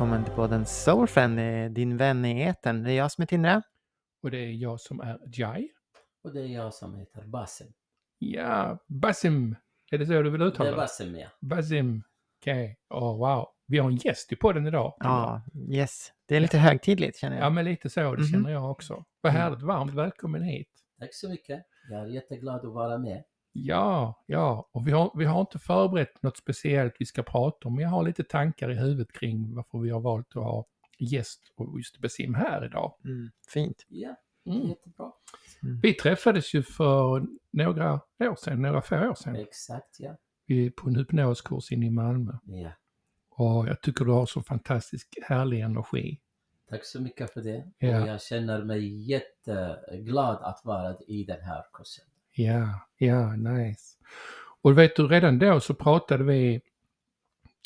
Välkommen till podden Soulfriend, din vän i etern. Det är jag som är Tindra. Och det är jag som är Jai. Och det är jag som heter Basim. Ja, Basim. Är det så du vill Det uttala är det? Basim, ja. Basim. Okej. Åh, wow. Vi har en gäst i podden idag. Ja, yes. Det är lite högtidligt känner jag. Ja, men lite så. Det Mhm. känner jag också. Vad Mm. härligt. Varmt välkommen hit. Tack så mycket. Jag är jätteglad att vara med. Ja, ja. Och vi har, vi har inte förberett något speciellt vi ska prata om. Men jag har lite tankar i huvudet kring varför vi har valt att ha gäst och just Basim här idag. Mm, fint. Ja, Mm. jättebra. Vi träffades ju för några år sedan, några få år sedan, Exakt, ja. vi- på en hypnoskurs inne i Malmö. ja. Och jag tycker du har så fantastisk härlig energi. Tack så mycket för det. Ja. Och jag känner mig jätteglad att vara i den här kursen. Ja, ja, nice. Och vet du, redan då så pratade vi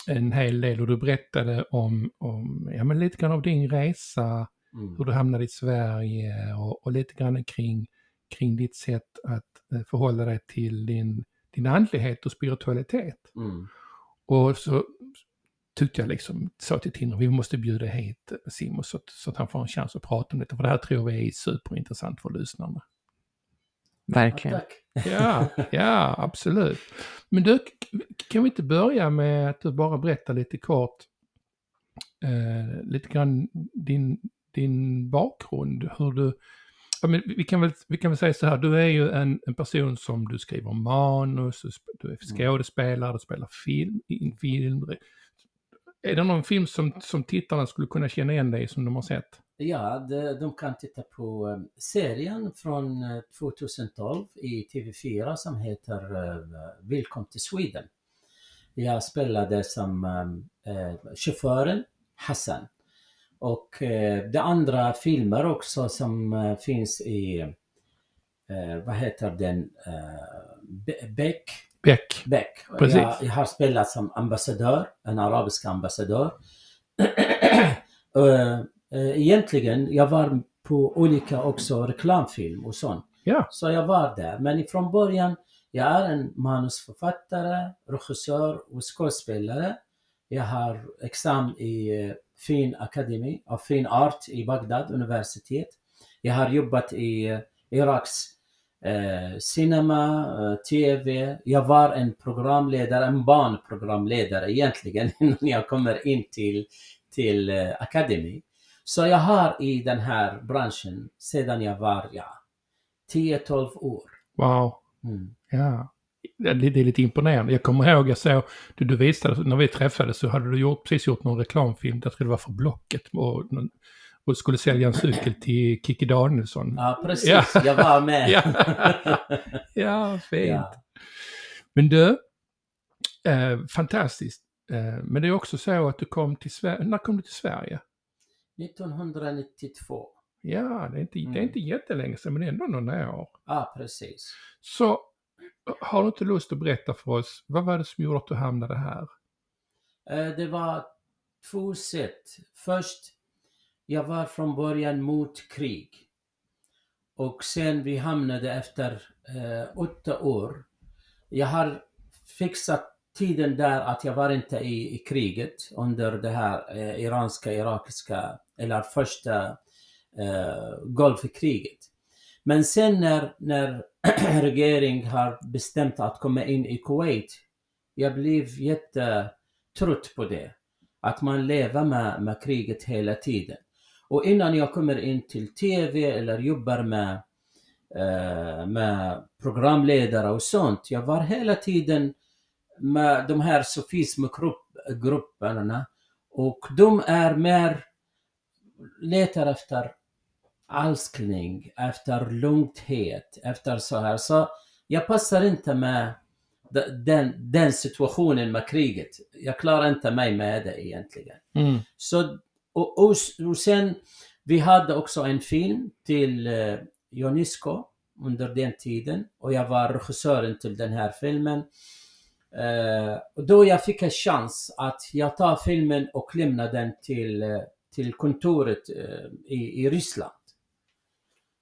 en hel del och du berättade om, om ja men lite grann av din resa, Mm. hur du hamnade i Sverige och, och lite grann kring, kring ditt sätt att eh, förhålla dig till din, din andlighet och spiritualitet. Mm. Och så tyckte jag liksom, sa till Tinder, vi måste bjuda hit Simon så, så att han får en chans att prata om detta, för det här tror vi är superintressant för lyssnarna. Ja, Verkligen. Ja, ja, absolut. Men du, kan vi inte börja med att du bara berättar lite kort, eh, lite grann din, din bakgrund, hur du, ja, men vi, kan väl, vi kan väl säga så här, du är ju en, en person som du skriver manus, du är skådespelare, du spelar film, in film. Är det någon film som, som tittarna skulle kunna känna igen dig som de har sett? Ja, de, de kan titta på eh, serien från eh, 2012 i TV4 som heter uh, Välkommen till Sweden. Jag spelade som uh, chauffören Hassan. Och eh, de andra filmer också som eh, finns i, eh, vad heter den, uh, Beck, Beck. Beck. Precis. Jag, jag har spelat som ambassadör, en arabisk ambassadör. Eh, Egentligen, jag var på olika också reklamfilm och sånt. Ja, Så jag var där. Men från början, jag är en manusförfattare, regissör och skådespelare. Jag har examen i eh, Fin Academy av Fin Art i Bagdad universitet. Jag har jobbat i eh, Iraks eh, cinema, TV. Jag var en programledare, en barnprogramledare egentligen innan jag kommer in till, till eh, Academy. Så jag har i den här branschen sedan jag var, ja, 10-12 år. wow. Mm. Ja, det är lite imponerande. Jag kommer ihåg, jag såg, du, du visade, när vi träffades så hade du gjort, precis gjort någon reklamfilm, jag tror det var för Blocket, och, och skulle sälja en cykel till Kikki Danielsson. Ja, precis. Ja. Jag var med. Ja. Ja, fint. Ja. Men du, eh, fantastiskt. Eh, men det är också så att du kom till Sverige, när kom du till Sverige? 1992. Ja, det är inte, det är Mm. inte jättelänge sedan, men ändå några år. Ja, precis. Så, har du inte lust att berätta för oss, vad var det som gjorde att du hamnade här? Eh, Det var två sätt. Först, jag var från början mot krig. Och sen vi hamnade efter eh, åtta år. Jag har fixat tiden där att jag var inte i, i kriget under det här eh, iranska, irakiska, eller första eh, Gulfkriget. Men sen när, när regeringen har bestämt att komma in i Kuwait, jag blev jättetrött på det. Att man lever med, med kriget hela tiden. Och innan jag kommer in till TV eller jobbar med, eh, med programledare och sånt, jag var hela tiden med de här sofismgrupperna och de är mer letar efter älskling, efter lugnthet, efter så här. Så jag passar inte med de- den, den situationen med kriget. Jag klarar inte mig med det egentligen. Mm. Så, och, och, och sen, vi hade också en film till eh, Unesco under den tiden och jag var regissören till den här filmen. Eh, och då jag fick en chans att jag tar filmen och lämnar den till, eh, till kontoret eh, i, i Ryssland.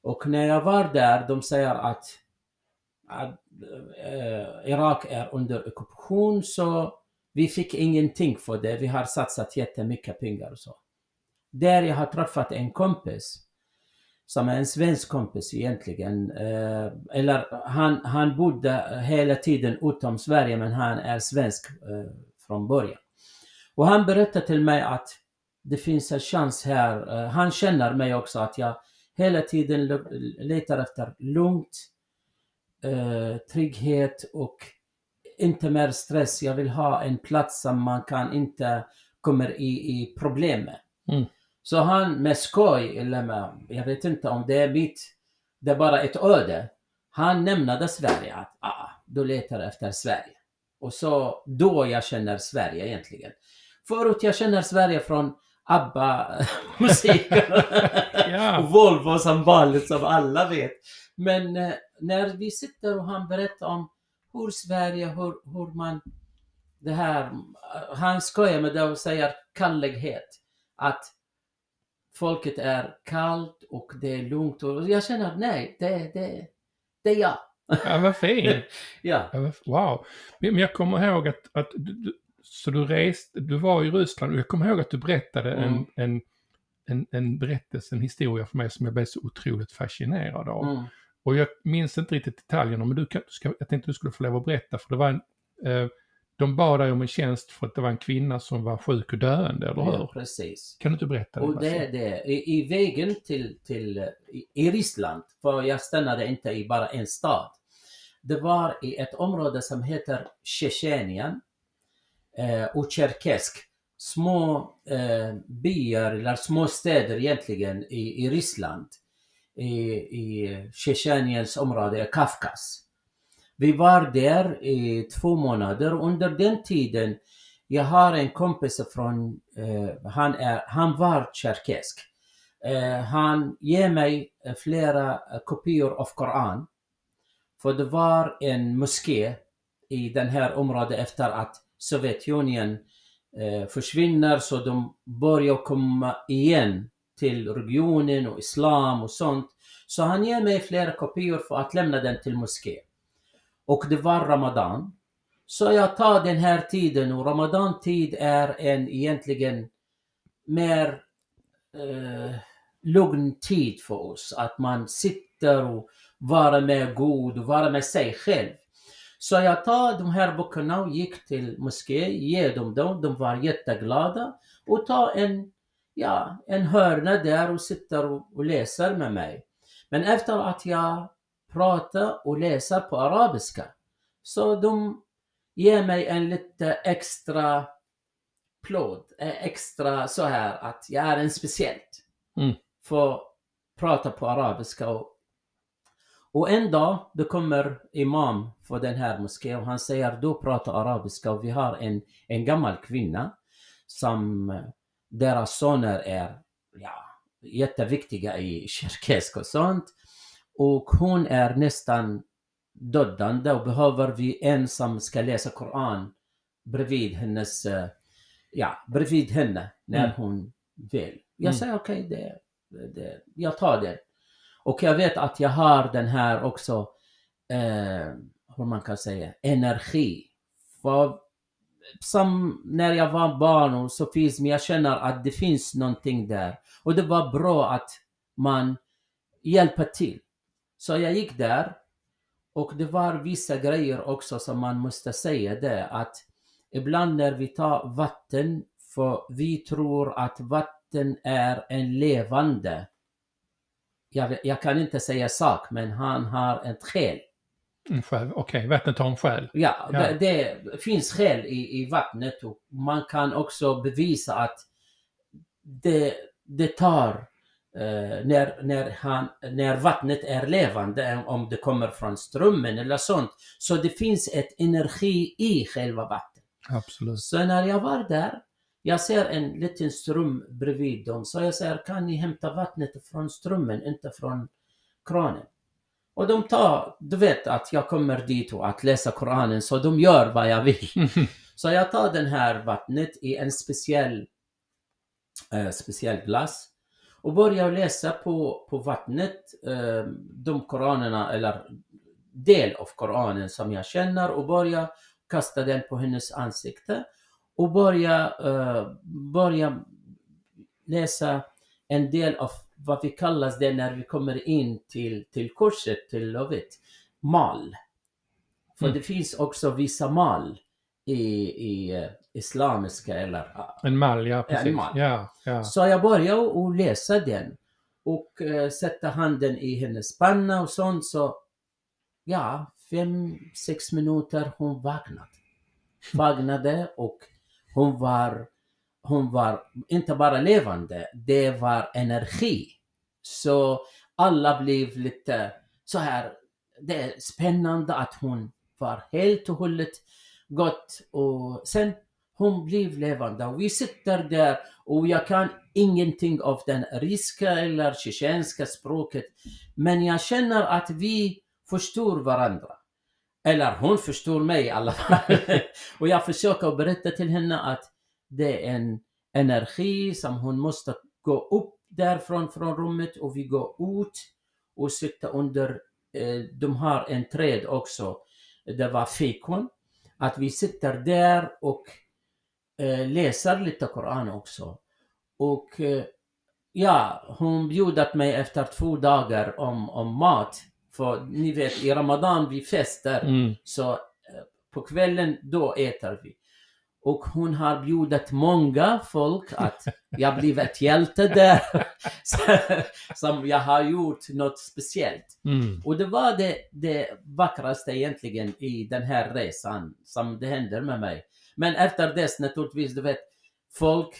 Och när jag var där, de säger att, att äh, Irak är under ockupation så Vi fick ingenting för det. Vi har satsat jättemycket pengar och så. Där jag har träffat en kompis som är en svensk kompis egentligen. Eh, eller han, han bodde hela tiden utom Sverige men han är svensk eh, från början. Och han berättade till mig att det finns en chans här. Eh, han känner mig också att jag hela tiden le- letar efter lugnt, eh, trygghet och inte mer stress. Jag vill ha en plats som man kan inte kommer i, i problem med. Mm. Så han med skoj, eller med, jag vet inte om det är mitt, det är bara ett öde. Han nämnde Sverige, att ah, du letar efter Sverige. Och så då jag känner Sverige egentligen. Förut jag känner Sverige från ABBA-musik. Ja. och Volvo som vanligt som alla vet. Men eh, när vi sitter och han berättar om hur Sverige, hur, hur man det här, eh, han skojar med det och säger kallighet. Att folket är kallt och det är lugnt och jag känner nej, det, det, det är jag. Ja, vad fint. Ja. Wow. Men jag kommer ihåg att, att du, så du reste, du var i Ryssland och jag kommer ihåg att du berättade Mm. en, en, en, en berättelse, en historia för mig som jag blev så otroligt fascinerad av. Mm. Och jag minns inte riktigt detaljerna, men du kan, ska, jag tänkte du skulle få lov att berätta, för det var en, eh, de bad dig om en tjänst för att det var en kvinna som var sjuk och döende, eller hur? Ja, precis. Kan du inte berätta Och vad som- det är det. I, I vägen till, till i, i Ryssland, för jag stannade inte i bara en stad. Det var i ett område som heter Tjetjenien eh, och Tjerkesk. Små eh, byar, eller små städer egentligen i, i Ryssland. I, i Tjetjeniens område, Kafkas. Vi var där i två månader. Under den tiden, jag har en kompis från, eh, han, är, han var tjerkesk. Eh, han ger mig eh, flera eh, kopior av Koran. För det var en moské i den här området efter att Sovjetunionen eh, försvinner så de börjar komma igen till regionen och islam och sånt. Så han ger mig flera kopior för att lämna den till moské. Och det var Ramadan. Så jag tar den här tiden och Ramadan-tid är en egentligen mer eh, lugn tid för oss. Att man sitter och vara med Gud och vara med sig själv. Så jag tar de här böckerna och gick till moské, ger dem dem, de var jätteglada och tar en, ja, en hörna där och sitter och, och läser med mig. Men efter att jag pratar och läser på arabiska så de ger mig en lite extra plåt, eh, extra så här att jag är en speciellt. Mm. För att prata på arabiska och och en dag, det kommer imam för den här moskén och han säger du pratar arabiska och vi har en, en gammal kvinna som eh, deras söner är ja, jätteviktiga i kyrkesk och sånt. Och hon är nästan dödande och behöver vi en som ska läsa Koran bredvid hennes, eh, ja, bredvid henne när Mm. hon vill. Jag Mm. säger okej, det, det, jag tar det. Och jag vet att jag har den här också, eh, hur man kan säga, energi. För som när jag var barn och sofism, jag känner att det finns någonting där. Och det var bra att man hjälper till. Så jag gick där och det var vissa grejer också som man måste säga det att ibland när vi tar vatten, för vi tror att vatten är en levande jag, jag kan inte säga sak, men han har ett skäl. En själ, okej, vattnet har en själ. Ja, Ja. Det, det finns skäl i, i vattnet och man kan också bevisa att det, det tar eh, när, när, han, när vattnet är levande, om det kommer från strömmen eller sånt. Så det finns ett energi i själva vattnet. Absolut. Så när jag var där, jag ser en liten ström bredvid dem, så jag säger kan ni hämta vattnet från strömmen, inte från kranen? Och de tar, du vet att jag kommer dit och att läsa Koranen, så de gör vad jag vill. Så jag tar den här vattnet i en speciell, eh, speciell glass och börjar läsa på, på vattnet eh, de koranerna, eller del av Koranen som jag känner och börjar kasta den på hennes ansikte. Och börja, eh, börja läsa en del av vad vi kallar det när vi kommer in till, till kurset, till lovet, mal. För Mm. det finns också vissa mal i, i eh, islamiska eller ah, En mall, ja precis. mall. Ja, ja. så jag började och läsa den och eh, sätta handen i hennes panna och sånt så ja, fem, sex minuter hon vaknade. Vaknade och hon var, hon var inte bara levande, det var energi. Så alla blev lite så här, det är spännande att hon var helt och hållet gott och sen hon blev levande och vi sitter där och jag kan ingenting av den ryska eller tjetjenska språket men jag känner att vi förstår varandra. Eller hon förstår mig i alla fall. och jag försöker berätta till henne att det är en energi som hon måste gå upp därifrån från rummet och vi går ut och sitta under, eh, de har en träd också, det var fikon. Att vi sitter där och eh, läser lite Koran också. Och eh, ja, hon bjudat mig efter två dagar om, om mat. För ni vet, i Ramadan vi festar. Mm. Så eh, på kvällen, då äter vi. Och hon har bjudit många folk att jag blivit hjälte där. Som jag har gjort något speciellt. Mm. Och det var det, det vackraste egentligen i den här resan som det händer med mig. Men efter dess naturligtvis, du vet, folk,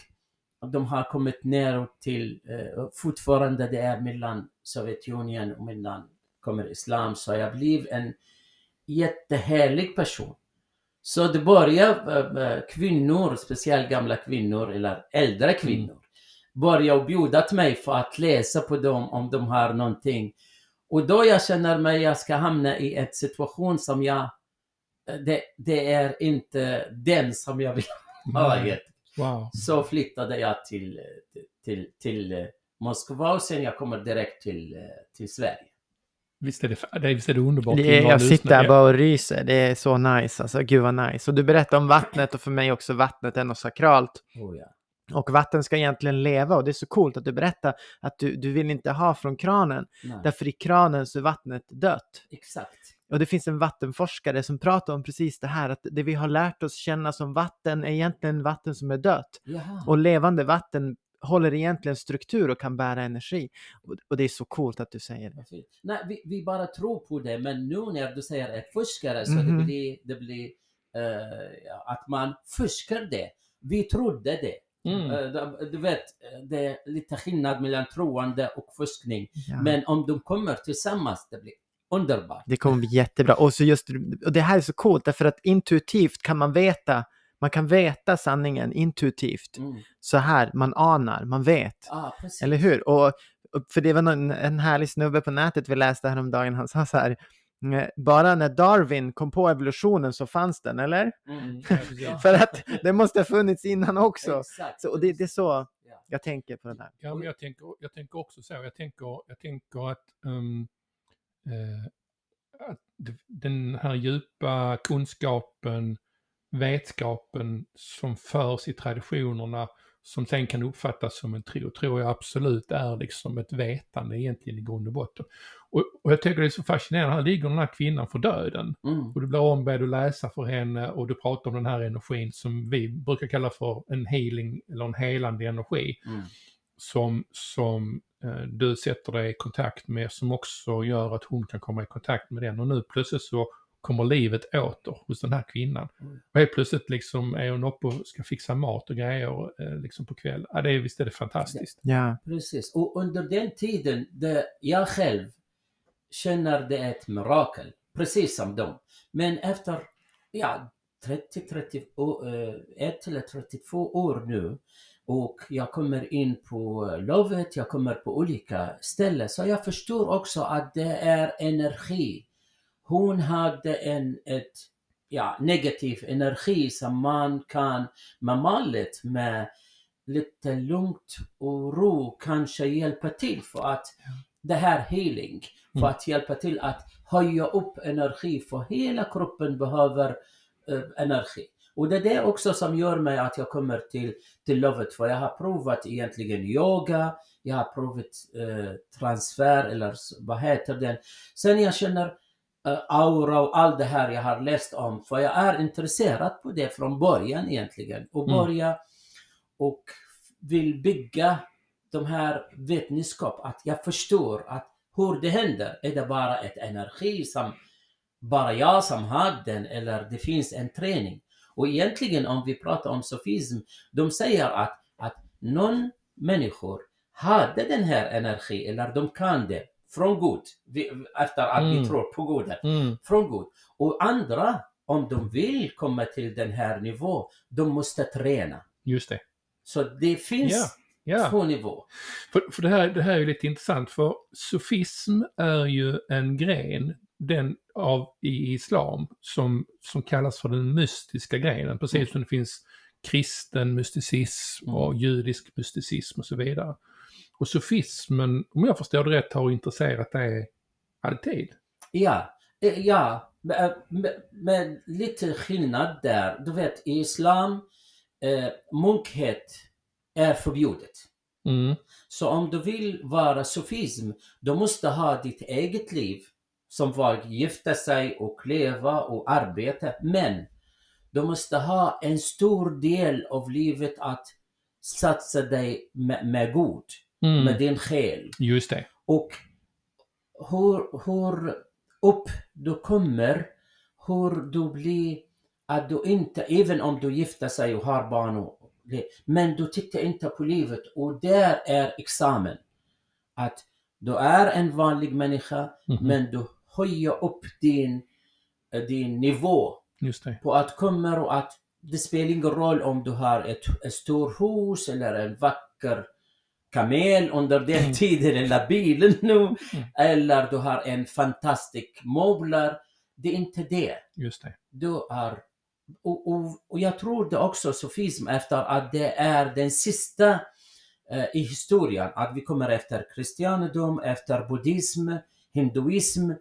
de har kommit ner till, eh, fortfarande det är mellan Sovjetunionen och mellan kommer islam, så jag blev en jättehärlig person. Så det började med kvinnor, speciellt gamla kvinnor eller äldre kvinnor, började bjuda mig för att läsa på dem om de har någonting. Och då jag känner mig jag ska hamna i en situation som jag, det, det är inte den som jag vill ha. Wow. Så flyttade jag till, till, till eh, Moskva och sen jag kommer direkt till, eh, till Sverige. Visst är det, det, visst är det underbart? Det är, jag sitter här bara och ryser. Det är så nice. Alltså, gud vad nice. Och du berättar om vattnet och för mig också vattnet är något sakralt. Oh, ja. Och vatten ska egentligen leva och det är så coolt att du berättar att du, du vill inte ha från kranen. Nej, Därför i kranen så är vattnet dött. exakt. Och det finns en vattenforskare som pratar om precis det här, att det vi har lärt oss känna som vatten är egentligen vatten som är dött. Jaha. Och levande vatten håller egentligen struktur och kan bära energi. Och, det är så coolt att du säger det. Nej, vi, vi bara tror på det, men nu när du säger ett fuskare så Mhm. det blir, det blir ja, att man fuskar det. Vi trodde det. Mm. Eh, du- vet, det är lite skillnad mellan troende och fuskning. Ja. Men om de kommer tillsammans, det blir underbart. Det kommer bli jättebra. Och, så just, och det här är så coolt därför att intuitivt kan man veta, man kan veta sanningen intuitivt. Mm. Så här, man anar, man vet. Ah. Eller hur? Och, och för det var någon, en härlig snubbe på nätet vi läste häromdagen, han sa så här, "Eh, bara när Darwin kom på evolutionen så fanns den, eller? Mm. Ja. För att det måste ha funnits innan också. Exakt. Så, och det, det är så Ja. jag tänker på det där. Ja, men jag tänker, jag tänker också så. Jag tänker, jag tänker att, ehm, eh, att den här djupa kunskapen, vetskapen som förs i traditionerna som sen kan uppfattas som en tro, tror jag absolut är liksom ett vetande egentligen i grund och botten. Och, och jag tycker det är så fascinerande, här ligger den här kvinnan för döden. Mm. Och du blir ombedd att läsa för henne och du pratar om den här energin som vi brukar kalla för en healing eller en helande energi Mm. som, som eh, du sätter dig i kontakt med som också gör att hon kan komma i kontakt med den. Och nu plötsligt så kommer livet åter hos den här kvinnan. Mm. Och helt plötsligt liksom är hon uppe och ska fixa mat och grejer eh, liksom på kväll. Ja, det är, visst är det fantastiskt. Ja, Precis. Och under den tiden, det, jag själv känner det är ett mirakel. Precis som dem. Men efter, ja, 30, 30, å- eh, ett eller 32 år nu och jag kommer in på lovet, jag kommer på olika ställen. Så jag förstår också att det är energi. Hon hade en ett, ja, negativ energi som man kan med mallet med lite lugnt och ro kanske hjälpa till för att det här healing, för Mm. att hjälpa till att höja upp energi för hela kroppen behöver eh, energi. Och det är det också som gör mig att jag kommer till, till lovet. För jag har provat egentligen yoga, jag har provat eh, transfer eller vad heter den. Sen jag känner aura och allt det här jag har läst om. För jag är intresserad på det från början egentligen. Och Mm. börja och vill bygga de här vetenskap. Att jag förstår att hur det händer. Är det bara ett energi som bara jag som har den eller det finns en träning? Och egentligen om vi pratar om sofism, de säger att, att någon människor hade den här energi eller de kan det från Gud, vi, efter att Mm. vi tror på Guden, Mm. från Gud. Och andra, om de vill komma till den här nivån, de måste träna. Just det. Så det finns Ja. två nivåer. För, för det, här, det här är ju lite intressant för sofism är ju en gren den av, i islam som, som kallas för den mystiska grenen. Precis Mm. som det finns kristen mysticism och judisk mysticism och så vidare. Och sofismen, om jag förstår det rätt, har intresserat dig alltid. Ja, eh, ja. Med, med, med lite skillnad där. Du vet, i Islam, eh, munkhet är förbjudet. Mm. Så om du vill vara sofism, du måste ha ditt eget liv som var gifta sig och leva och arbeta. Men du måste ha en stor del av livet att satsa dig med, med god, Mm. med din själ. Just det. Och hur, hur upp du kommer, hur du blir, att du inte, även om du gifter sig och har barn, och, men du tittar inte på livet och där är examen. Att du är en vanlig människa, Mhm. men du höjer upp din, din nivå på att komma och att det spelar ingen roll om du har ett, ett stort hus eller en vacker kamel under den Mm. tiden eller bilen nu Mm. eller du har en fantastisk möbler. Det är inte det. Just det. Du är och, och, och jag tror det också sofism efter att det är den sista eh, i historien att vi kommer efter kristendom, efter buddhism, hinduism.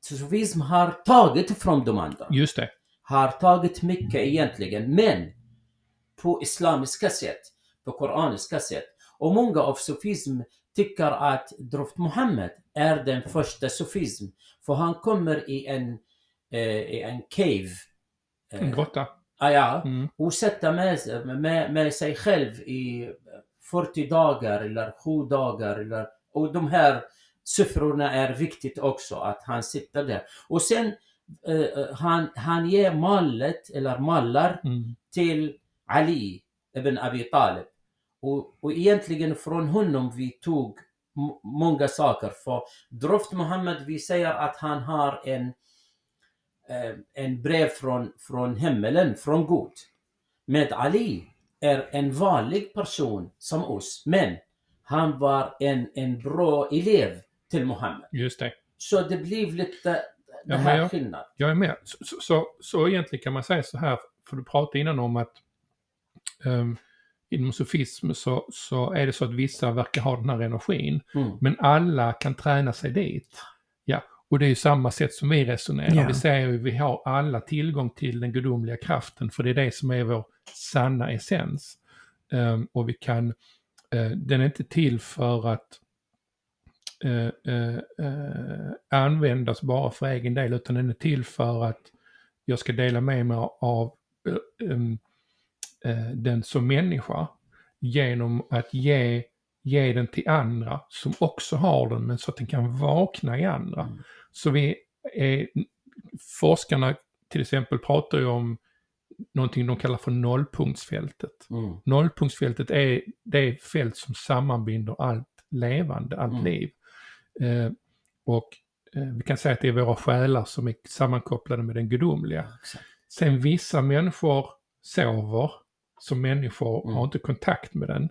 Sofism har tagit från de andra Just det. har tagit mycket egentligen, men på islamiska sätt, på koraniska sätt. Och många av sofism tycker att Droft Muhammed är den första sofism, för han kommer i en, eh, i en cave. eh, En grotta. ah, ja, Mm. och sätta med, med, med sig själv i 40 dagar eller 7 dagar. Eller, och de här siffrorna är viktigt också, att han sitter där. Och sen eh, han, han ger mallet, eller mallar, Mm. till Ali ibn Abi Talib. Och, och egentligen från honom vi tog många saker. För Droft Muhammed, vi säger att han har en, eh, en brev från, från himmelen, från Gud. Med Ali är en vanlig person som oss, men han var en, en bra elev till Muhammed. Just det. Så det blev lite det men här jag- skillnad. Jag är med. Så, så, så, så egentligen kan man säga så här, för du pratade innan om att um, inom sofism så, så är det så att vissa verkar ha den här energin, Mm. men alla kan träna sig dit. Ja, och det är ju samma sätt som vi resonerar. Ja. Vi säger ju vi har alla tillgång till den gudomliga kraften, för det är det som är vår sanna essens. Ehm, och vi kan, eh, den är inte till för att eh, eh, användas bara för egen del, utan den är till för att jag ska dela med mig av em, eh, den som människa genom att ge, ge den till andra som också har den, men så att den kan vakna i andra. Mm. Så vi är, forskarna till exempel pratar ju om någonting de kallar för nollpunktsfältet. Mm. Nollpunktsfältet är det fält som sammanbinder allt levande, allt Mm. liv. Eh, och eh, vi kan säga att det är våra själar som är sammankopplade med den gudomliga. Sen vissa människor sover som människor Mm. har inte kontakt med den.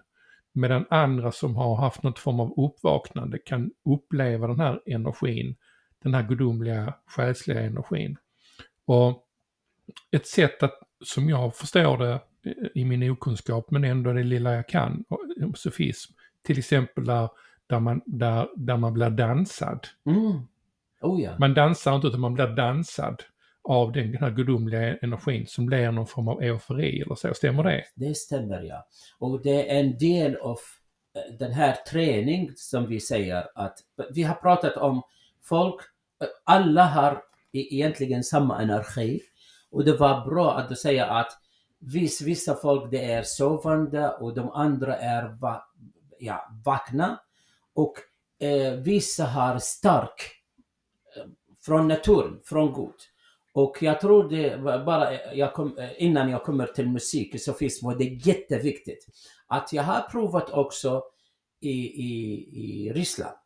Medan andra som har haft något form av uppvaknande kan uppleva den här energin, den här gudomliga själsliga energin. Och ett sätt att, som jag förstår det i min okunskap, men ändå det lilla jag kan om sofism, till exempel där, där, man, där, där man blir dansad. Mm. Oh ja. Man dansar inte utan man blir dansad av den här gudomliga energin som blir någon form av eufori eller så. Stämmer det? Det stämmer ja. Och det är en del av eh, den här träning som vi säger att vi har pratat om folk, eh, alla har e-, egentligen samma energi. Och det var bra att du säger att viss, vissa folk det är sovande och de andra är va, ja, vakna. Och eh, vissa har stark eh, från naturen, från Gud. Och jag tror det bara eh, jag kom, eh, innan jag kommer till musik, sofism, och det är jätteviktigt att jag har provat också i, i, i Ryssland.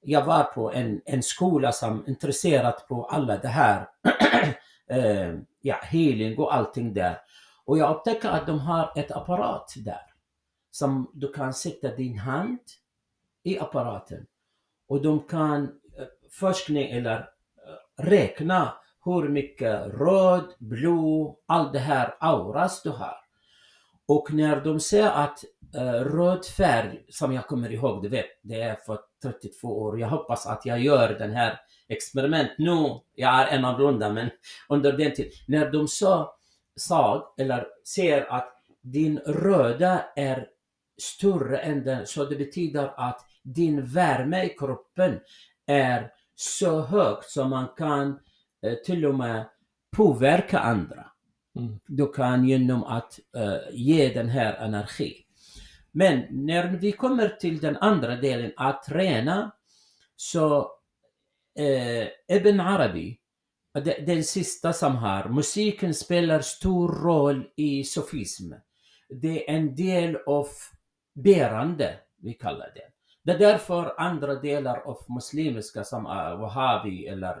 Jag var på en, en skola som intresserat på alla det här, eh, ja, healing och allting där. Och jag upptäckte att de har ett apparat där. Som du kan sätta din hand i apparaten. Och de kan eh, forskning eller eh, räkna hur mycket röd, blå, all det här auras du har. Och när de ser att eh, röd färg, som jag kommer ihåg, du vet, det är för 32 år. Jag hoppas att jag gör den här experiment nu. Jag är en annorlunda, men under den tiden. När de sa, sa, eller ser att din röda är större än den, så det betyder att din värme i kroppen är så högt som man kan eh, till och med påverka andra. Mm. Du kan genom att eh, ge den här energi. Men när vi kommer till den andra delen, att träna, så eh, Ibn Arabi, de- den sista som har, musiken spelar stor roll i sofism. Det är en del av bärande, vi kallar det. Det är därför andra delar av muslimiska som är wahhabi eller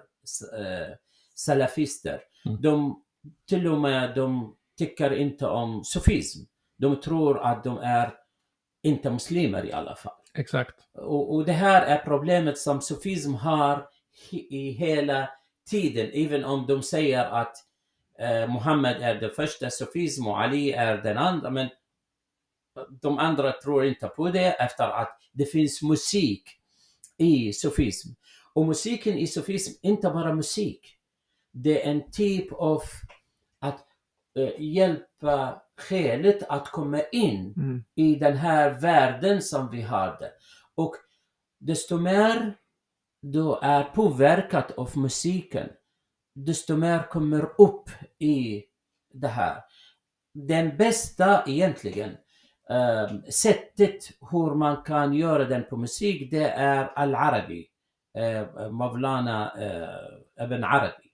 eh, salafister, Mm. de till och med de tycker inte om sofism. De tror att de är inte muslimer i alla fall. Exakt. Och, och det här är problemet som sofism har i hela tiden, även om de säger att eh, Muhammed är den första sofism och Ali är den andra, men de andra tror inte på det efter att det finns musik i sofism. Och musiken i sofism, inte bara musik. Det är en typ av att eh, hjälpa själet att komma in Mm. i den här världen som vi hade. Och desto mer du är påverkad av musiken, desto mer kommer upp i det här. Den bästa egentligen eh, sättet hur man kan göra den på musik, det är Al-Arabi. Eh, Mavlana eh, Ibn Arabi.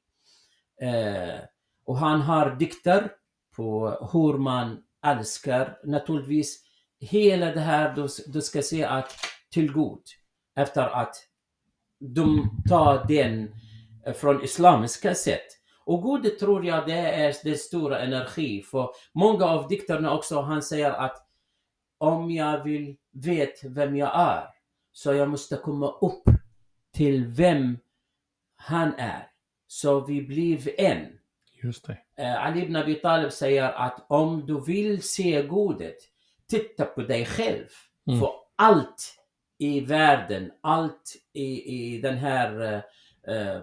Eh, och han har dikter på hur man älskar. Naturligtvis hela det här, du, du ska se att till god efter att de tar den eh, från islamiska sätt. Och Gud tror jag det är den stora energi för många av dikterna också han säger att om jag vill veta vem jag är så jag måste komma upp till vem han är. Så vi blir en. Just det. Eh, Ali ibn Abi Talib säger att om du vill se godet, titta på dig själv. Mm. För allt i världen, allt i, i den här, eh, eh,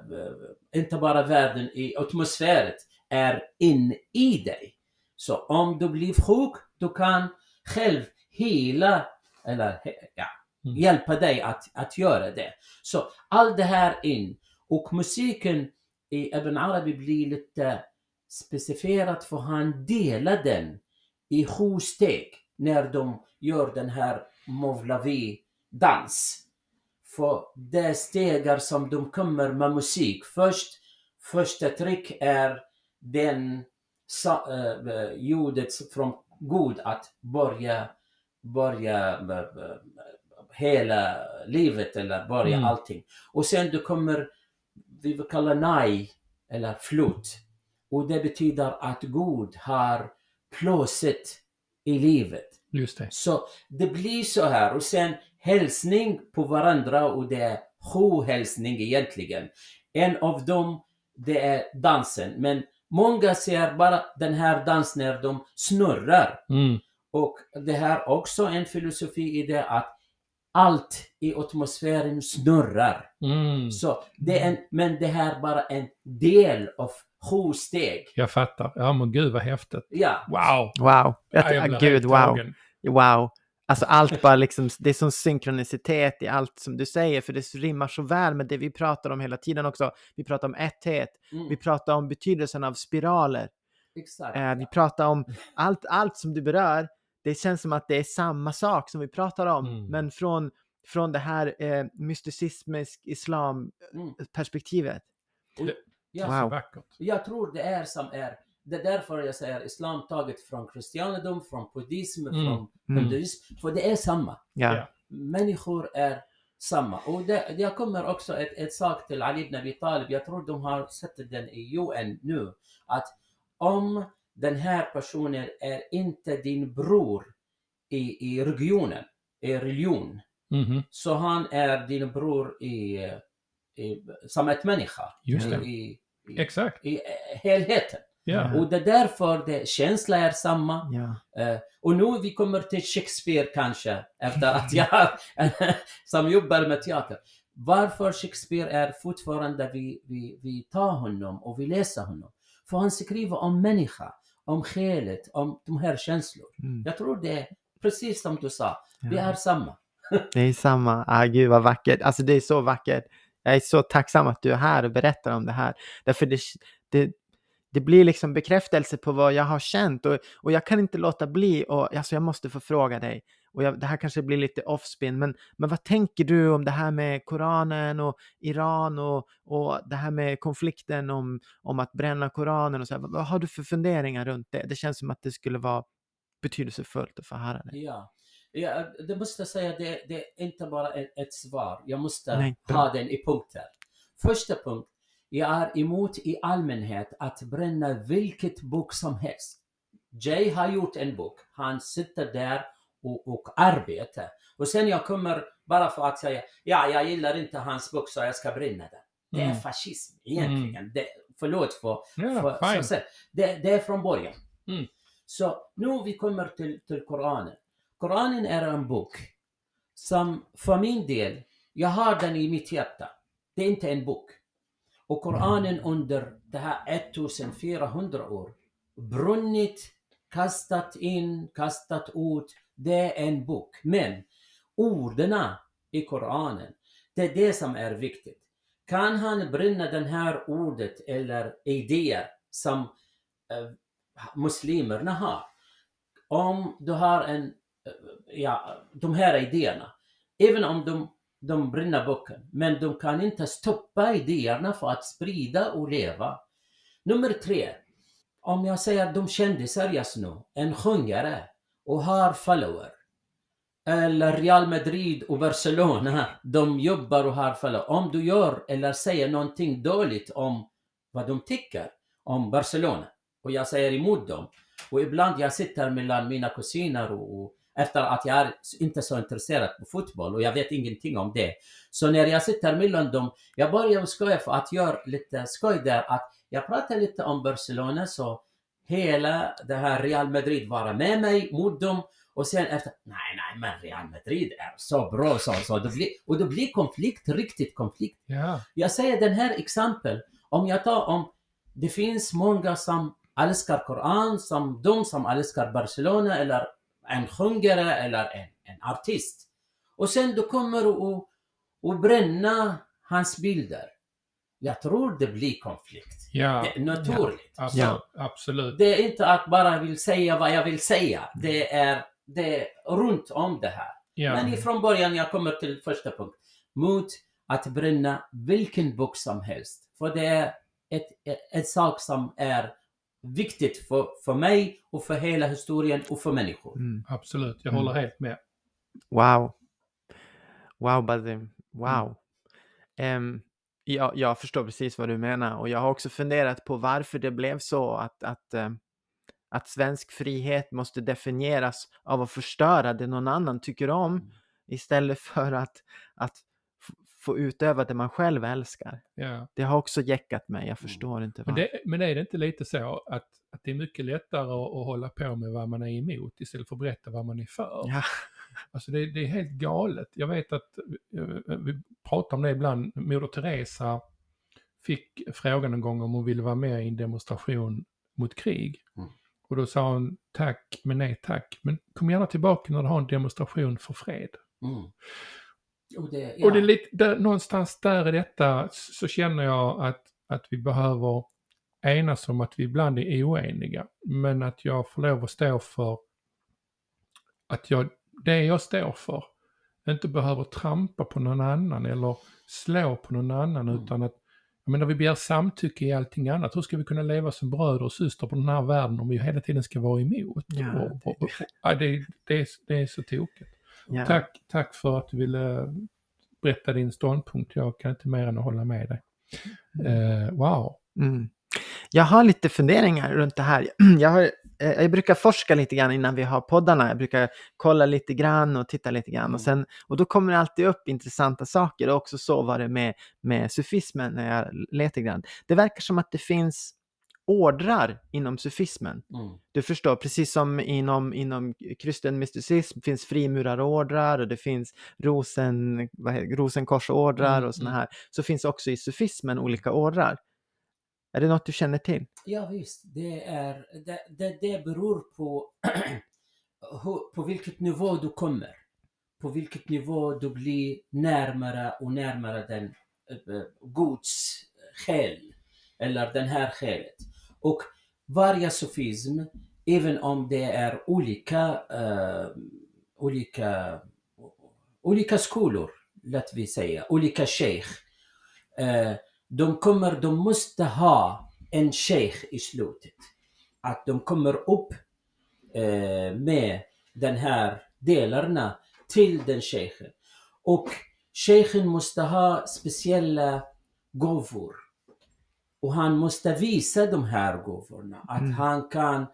inte bara världen, i atmosfären, är in i dig. Så om du blir sjuk, du kan själv hela, eller ja, Mm. hjälpa dig att, att göra det. Så allt det här in. Och musiken i Ibn Arabi blir lite specifierat för han delar den i sju steg när de gör den här Movlavi-dans. För det är stegar som de kommer med musik. Först, första trick är den äh, ljudet från Gud att börja, börja äh, äh, hela livet eller börja Mm. allting. Och sen du kommer, vi vill kalla nai eller flut. Och det betyder att Gud har plåset i livet. Just det. Så det blir så här och sen hälsning på varandra och det är sju hälsning egentligen. En av dem det är dansen men många ser bara den här dansen när de snurrar. Mm. Och det här också en filosofi i det att allt i atmosfären snurrar. Mm. Så det är en, men det här är bara en del av sju steg. Jag fattar. Ja men gud vad häftigt. Ja, Wow! Wow. Ja, Jag, blir gud, wow. Wow. Alltså allt bara liksom, det är sån synkronicitet i allt som du säger, för det rimmar så väl med det vi pratar om hela tiden också. Vi pratar om etthet, mm, vi pratar om betydelsen av spiraler, exakt. eh, vi pratar om allt, allt som du berör. Det känns som att det är samma sak som vi pratar om, Mm. men från, från det här eh, mysticismisk islam Mm. Så Wow. jag tror det är som är, det är därför jag säger islam taget från kristendom, från buddhism, Mm. från Mm. hinduism, för det är samma. Ja. Ja. människor är samma. Och det, jag kommer också ett, ett sak till Ali ibn Abi Talib. Jag tror de har sett den i UN nu. Att om den här personen är inte din bror i, i regionen, i religion, Mhm. så han är din bror i, i, som ett människa. Just det. I, i, Exakt. i helheten. Ja. Och det är därför det, känsla är samma. Ja. Eh, och nu vi kommer till Shakespeare kanske, efter att jag som jobbar med teater. Varför Shakespeare är fortfarande vi, vi, vi tar honom och vi läser honom. För han skriver om människa, om själet, om de här känslor. Mm. Jag tror det är precis som du sa, Ja. är samma. Det är samma. Ah, gud vad vackert. Alltså det är så vackert. Jag är så tacksam att du är här och berättar om det här. Därför det, det, det blir liksom bekräftelse på vad jag har känt och, och jag kan inte låta bli och alltså jag måste få fråga dig. Och jag, det här kanske blir lite offspin, men, men vad tänker du om det här med Koranen och Iran och, och det här med konflikten om, om att bränna Koranen och så här. Vad, vad har du för funderingar runt det? Det känns som att det skulle vara betydelsefullt att få höra det. Ja. Ja, det måste jag säga, det, det är inte bara ett, ett svar. Jag måste Nej. ha den i punkter. Första punkt. Jag är emot i allmänhet att bränna vilket bok som helst. Jay har gjort en bok. Han sitter där och, och arbetar. Och sen jag kommer bara för att säga, ja, jag gillar inte hans bok så jag ska bränna den. Det är Mm. fascism egentligen. Det, förlåt för, Ja, för, så, så, det, det är från början. Mm. Så nu vi kommer till, till Koranen. Koranen är en bok som för min del, jag har den i mitt hjärta. Det är inte en bok. Och Koranen under det här 1400 år brunnit, kastat in, kastat ut. Det är en bok. Men orden i Koranen, det är det som är viktigt. Kan han bränna den här ordet eller idéer som eh, muslimerna har? Om du har en, eh, ja, de här idéerna, även om de, de brinner boken, men de kan inte stoppa idéerna för att sprida och leva. Nummer tre, om jag säger de kändisar just nu, en sjungare och har follower, eller Real Madrid och Barcelona, de jobbar och har follower. Om du gör eller säger någonting dåligt om vad de tycker om Barcelona, och jag säger emot dem, och ibland jag sitter mellan mina kusiner och, och efter att jag är inte så intresserad på fotboll och jag vet ingenting om det. Så när jag sitter mellan dem, jag börjar skoja för att göra lite skoj där att jag pratar lite om Barcelona så hela det här Real Madrid var med mig mot dem och sen efter, nej nej men Real Madrid är så bra så, så det blir, och det blir konflikt, riktigt konflikt. Ja. Jag säger den här exempel, om jag tar om, det finns många som älskar Koran, som de som älskar Barcelona eller en sjungare eller en, en artist. Och sen du kommer och, och bränna hans bilder. Jag tror det blir konflikt. Ja. Det är naturligt. Alltså, Ja. Absolut. Det är inte att bara vill säga vad jag vill säga. Det är, det är runt om det här. Ja. Men ifrån början, jag kommer till första punkt. Mot att bränna vilken bok som helst. För det är ett, ett, ett sak som är viktigt för, för mig och för hela historien och för människor. Mm. Absolut. Jag Mm. håller helt med. Wow. Wow, Basim. Wow. Em, jag, jag förstår precis vad du menar och jag har också funderat på varför det blev så att, att, em, att svensk frihet måste definieras av att förstöra det någon annan tycker om istället för att, att få utöva det man själv älskar. Ja. Det har också jäckat mig, jag förstår inte Men, varför. det, men är det inte lite så att, att det är mycket lättare att, att hålla på med vad man är emot istället för att berätta vad man är för? Ja. Alltså det, det är helt galet. Jag vet att eh, vi pratar om det ibland. Moder Teresa fick frågan en gång om hon ville vara med i en demonstration mot krig. Mm. Och då sa hon tack, men nej tack. Men kom gärna tillbaka när du har en demonstration för fred. Mm. Och det, ja. Och det är lite, där, någonstans där i detta så känner jag att, att vi behöver enas om att vi ibland är oeniga. Men att jag får lov att stå för att jag, det jag står för inte behöver trampa på någon annan eller slå på någon annan Mm. utan att jag menar, vi begär samtycke i allting annat. Hur ska vi kunna leva som bröder och systrar på den här världen om vi hela tiden ska vara emot? Ja, och, och, och, ja, det, det, är, det är så tokigt. Ja. Tack, tack för att du ville berätta din ståndpunkt. Jag kan inte mer än att hålla med dig. Eh, wow. Mm. Jag har lite funderingar runt det här. Jag, har, jag brukar forska lite grann innan vi har poddarna. Jag brukar kolla lite grann och titta lite grann. Mm. Och, sen, och då kommer det alltid upp intressanta saker. Och också så var det med, med sufismen när jag letar grann. Det verkar som att det finns ordrar inom sufismen. Mm. Du förstår, precis som inom, inom kristen mysticism finns frimurarordrar och det finns rosen, vad heter, rosenkorsordrar Mm, och sådana mm. här. Så finns också i sufismen olika ordrar. Är det något du känner till? Ja visst, det, är, det, det, det beror på på vilket nivå du kommer. På vilket nivå du blir närmare och närmare den eh, eh, Guds själ. Eller den här själet. Och varje sofism, även om det är olika, eh, olika, olika skolor, låt vi säga, olika sheikh. Eh, de kommer, de måste ha en sheikh i slutet. Att de kommer upp eh, med den här delarna till den sheikhen. Och sheikhen måste ha speciella gåvor. Och han måste visa de här gåvorna. Att Mm. han kan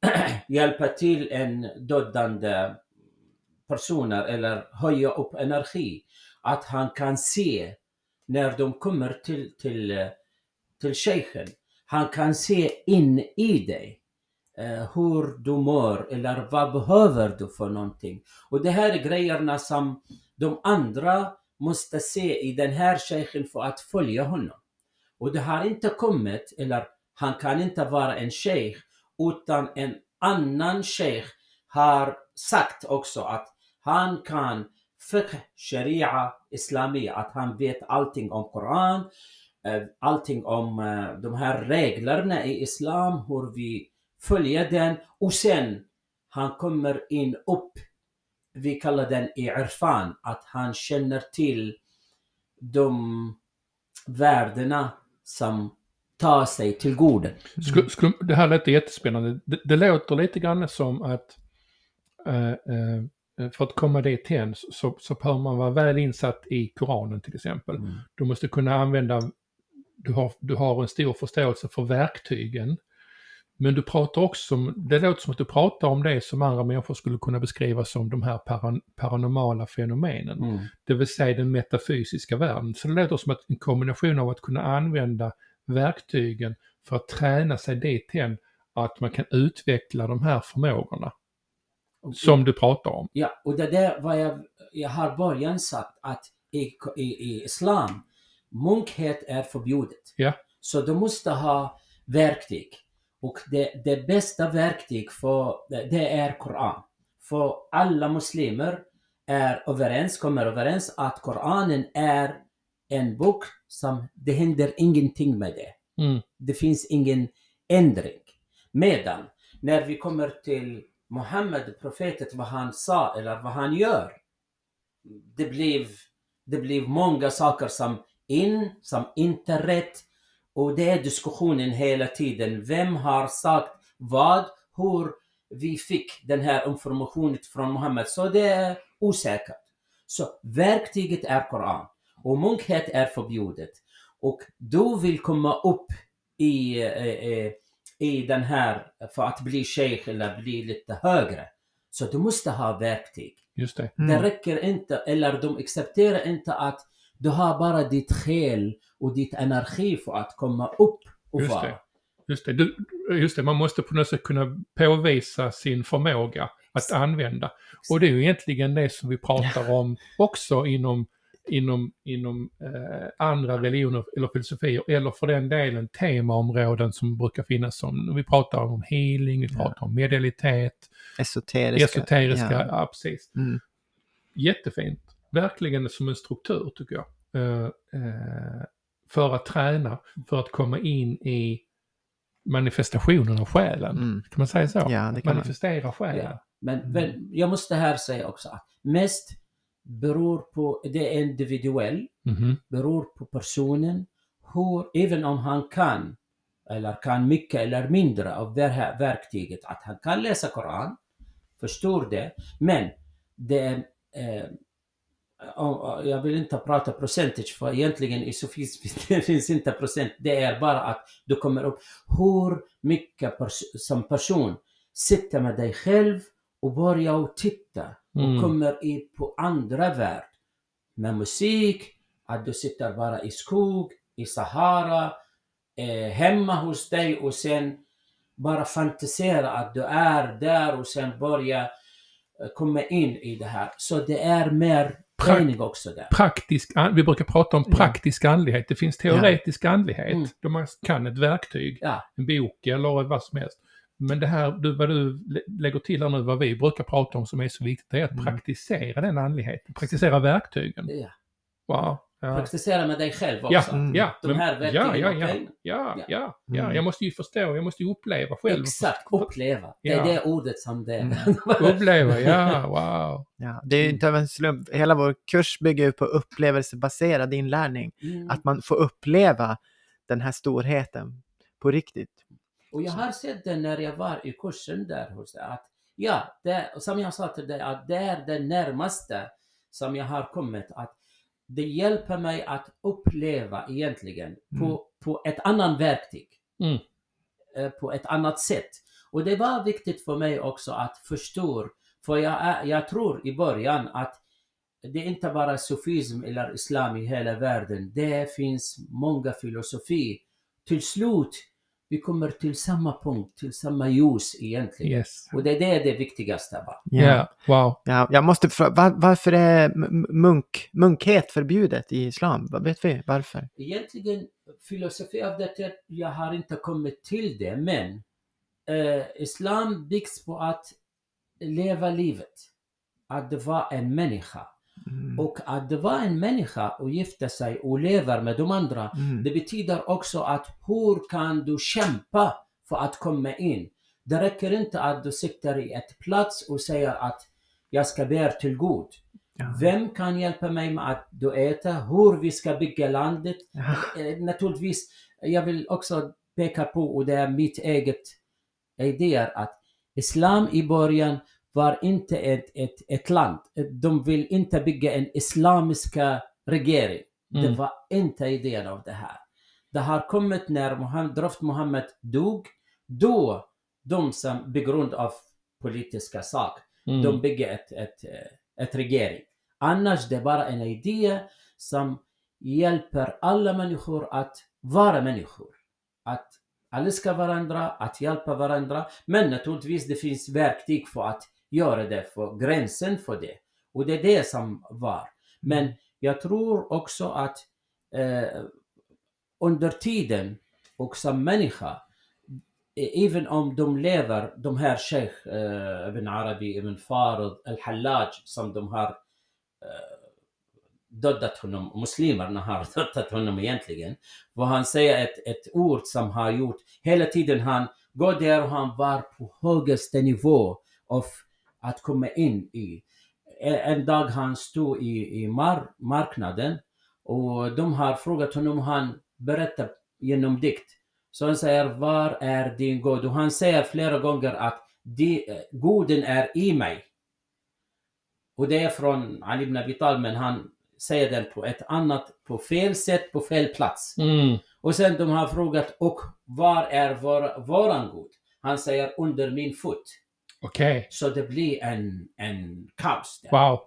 hjälpa till en dödande personer eller höja upp energi. Att han kan se när de kommer till, till, eh, till shejken. Han kan se in i dig. Eh, hur du mår eller vad behöver du för någonting. Och det här är grejerna som de andra måste se i den här shejken för att följa honom. Och det har inte kommit, eller han kan inte vara en sheikh utan en annan sheikh har sagt också att han kan fiqh, sharia, Islami, att han vet allting om Koran, eh, allting om eh, de här reglerna i Islam, hur vi följer den och sen han kommer in upp, vi kallar den i irfan, att han känner till de värdena som tar sig till goden. Skulle, skulle, det här låter jättespännande. Det, det låter lite grann som att eh, eh, för att komma dit hen så, så behöver man vara väl insatt i Koranen till exempel. Mm. Du måste kunna använda, du har, du har en stor förståelse för verktygen. Men du pratar också om, det låter som att du pratar om det som andra människor skulle kunna beskriva som de här paran, paranormala fenomenen. Mm. Det vill säga den metafysiska världen. Så det låter som att en kombination av att kunna använda verktygen för att träna sig dit hen att man kan utveckla de här förmågorna som du pratar om. Ja, och det där var jag, jag har början sagt att i, i, i Islam, munkhet är förbjudet. Ja. Så du måste ha verktyg. Och det, det bästa verktyg för, det är Koran. För alla muslimer är överens, kommer överens att Koranen är en bok som det händer ingenting med det. Mm. Det finns ingen ändring. Medan när vi kommer till Muhammed, profetet, vad han sa eller vad han gör. Det blev, det blev många saker som in, som inte rätt. Och det är diskussionen hela tiden. Vem har sagt vad? Hur vi fick den här informationen från Muhammed. Så det är osäkert. Så verktyget är Koran. Och munkhet är förbjudet. Och du vill komma upp i, eh, eh, i den här för att bli sheikh eller bli lite högre. Så du måste ha verktyg. Just det. Det Mm. räcker inte, eller de accepterar inte att du har bara ditt själ och ditt energi för att komma upp och Just vara. det. just det. Du, just det, man måste på något sätt kunna påvisa sin förmåga att använda. Och det är ju egentligen det som vi pratar om också inom, inom, inom eh, andra religioner eller filosofier, eller för den delen temaområden som brukar finnas som, vi pratar om healing, vi pratar om medialitet, Esoteriska. esoteriska, Ja. ja, precis. Mm. Jättefint. Verkligen som en struktur tycker jag. Eh, eh, för att träna, för att komma in i manifestationen av själen. Mm. Kan man säga så? Ja, det kan man. Manifestera själen. Ja. Men, men jag måste här säga också att mest beror på, det är individuell, Mhm. beror på personen, hur, även om han kan, eller kan mycket eller mindre av det här verktyget, att han kan läsa Koran, förstår det, men det eh, jag vill inte prata percentage för egentligen i sofism finns inte procent. Det är bara att du kommer upp hur mycket pers- som person sitter med dig själv och börjar och titta och Mm. kommer i på andra värld. Med musik, att du sitter bara i skog, i Sahara, eh, hemma hos dig och sen bara fantisera att du är där och sen börja eh, komma in i det här. Så det är mer träning också där. Praktisk, vi brukar prata om Ja. praktisk andlighet. Det finns teoretisk andlighet, Mm. då man kan ett verktyg, Ja, en bok eller vad som helst. Men det här, du, vad du lä- lägger till här nu, vad vi brukar prata om som är så viktigt, det är att Mm. praktisera den andligheten. Praktisera verktygen. ja. Wow. Ja. Praktisera med dig själv Ja, också. Mm. ja. De här ja, verktygen, ja, ja, ja, Ja. ja, ja. Mm. Jag måste ju förstå, jag måste ju uppleva själv. Exakt, uppleva. Det är Ja. det ordet som det är. Mm. Uppleva, ja, wow. Ja, det är ju inte av en slump. Hela vår kurs bygger ju på upplevelsebaserad inlärning. Mm. Att man får uppleva den här storheten på riktigt. Och jag har sett det när jag var i kursen där hos att ja, det, som jag sa till dig, att det är det närmaste som jag har kommit. Att det hjälper mig att uppleva egentligen Mm. på, på ett annat verktyg. Mm. Eh, På ett annat sätt. Och det var viktigt för mig också att förstå, för jag, jag tror i början att det är inte bara sufism eller islam i hela världen. Det finns många filosofi. Till slut, vi kommer till samma punkt, till samma ljus egentligen. Yes. Och det är det, det viktigaste va? Ja, wow. Ja, jag måste fråga, var, varför är munk, munkhet förbjudet i islam? Vad vet vi? Varför? Egentligen, filosofi av det, jag har inte kommit till det, men eh, islam byggs på att leva livet. Att vara en människa. Mm. Och att vara en människa och gifta sig och leva med de andra, Mm. det betyder också att hur kan du kämpa för att komma in? Det räcker inte att du sitter i ett plats och säger att jag ska be till Gud. Ja. Vem kan hjälpa mig med att du äter? Hur vi ska bygga landet? Ja. Eh, naturligtvis, jag vill också peka på, och det är mitt eget idéer, att Islam i början var inte ett, ett, ett land. De vill inte bygga en islamiska regering. Det Mm. var inte idén av det här. Det har kommit när Muhammed, Draft Muhammed dog. Då, de som på grund av politiska sak, Mm. de bygger ett, ett, ett regering. Annars det är bara en idé som hjälper alla människor att vara människor. Att älska varandra, att hjälpa varandra. Men naturligtvis det finns verktyg för att göra det, för gränsen för det. Och det är det som var. Men jag tror också att eh, under tiden och som människa, eh, även om de lever, de här Sheikh eh, Ibn Arabi, Ibn Farid, Al-Hallaj som de har eh, dödat honom, muslimerna har dödat honom egentligen. Vad han säger ett, ett ord som har gjort, hela tiden han går där och han var på högsta nivå av att komma in i. En dag han stod i, i mar, marknaden och de har frågat honom, han berättar genom dikt. Så han säger, var är din God? Och han säger flera gånger att de, goden är i mig. Och det är från Ali ibn Abi Talib, men han säger den på ett annat, på fel sätt, på fel plats. Mm. Och sen de har frågat, och var är vår, våran God? Han säger under min fot. Okej, Så det blir en, en kaos där. wow.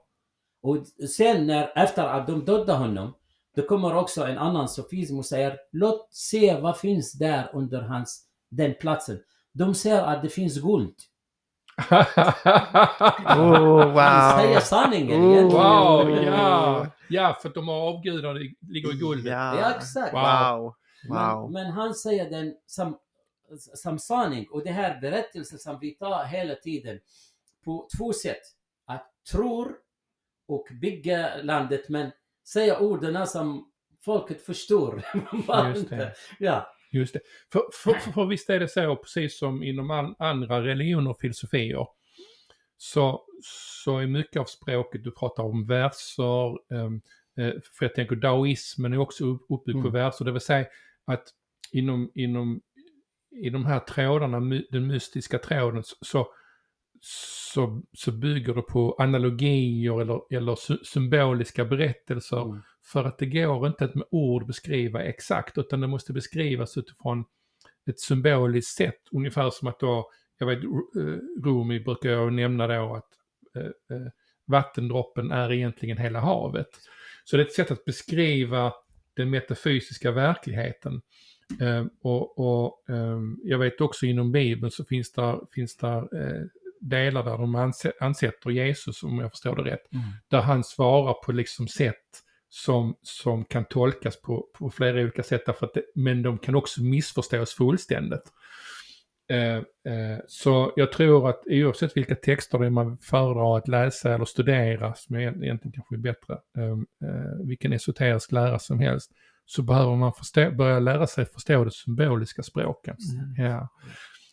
Och sen när, efter att de dödade honom, då kommer också en annan sofism och säger låt se vad finns där under hans den platsen. De säger att det finns guld. Oh, Han säger wow. sanningen Oh. egentligen. wow, ja. Ja, för de har avgudar det ligger i guldet. Ja, Ja. exakt. Wow. Men, Wow. men han säger den som, som sanning och det här berättelsen som vi tar hela tiden på två sätt. Att tro och bygga landet men säga orden som folket förstår. Just det. Ja. Just det. För, för, för, för visst är det så, precis som inom all, andra religioner och filosofier, så, så är mycket av språket, du pratar om verser, ehm, eh, för jag tänker daoismen är också upp- uppbyggd på Mm. verser, det vill säga att inom, inom i de här trådarna, den mystiska tråden, så, så, så bygger det på analogier eller, eller sy- symboliska berättelser Mm. för att det går inte att med ord beskriva exakt utan det måste beskrivas utifrån ett symboliskt sätt. Ungefär som att då, jag vet eh, Rumi brukar jag nämna då att eh, eh, vattendroppen är egentligen hela havet. Så det är ett sätt att beskriva den metafysiska verkligheten. Eh, och och eh, jag vet också inom Bibeln så finns det finns där, eh, delar där de ansätter Jesus, om jag förstår det rätt, Mm. där han svarar på liksom sätt som, som kan tolkas på, på flera olika sätt, därför att det, men de kan också missförstås fullständigt. Eh, eh, så jag tror att oavsett vilka texter det är man föredrar att läsa eller studera, som är egentligen kanske är bättre, eh, vilken esoterisk lära som helst, så behöver man förstå, börja lära sig förstå det symboliska språket. Mm. Ja.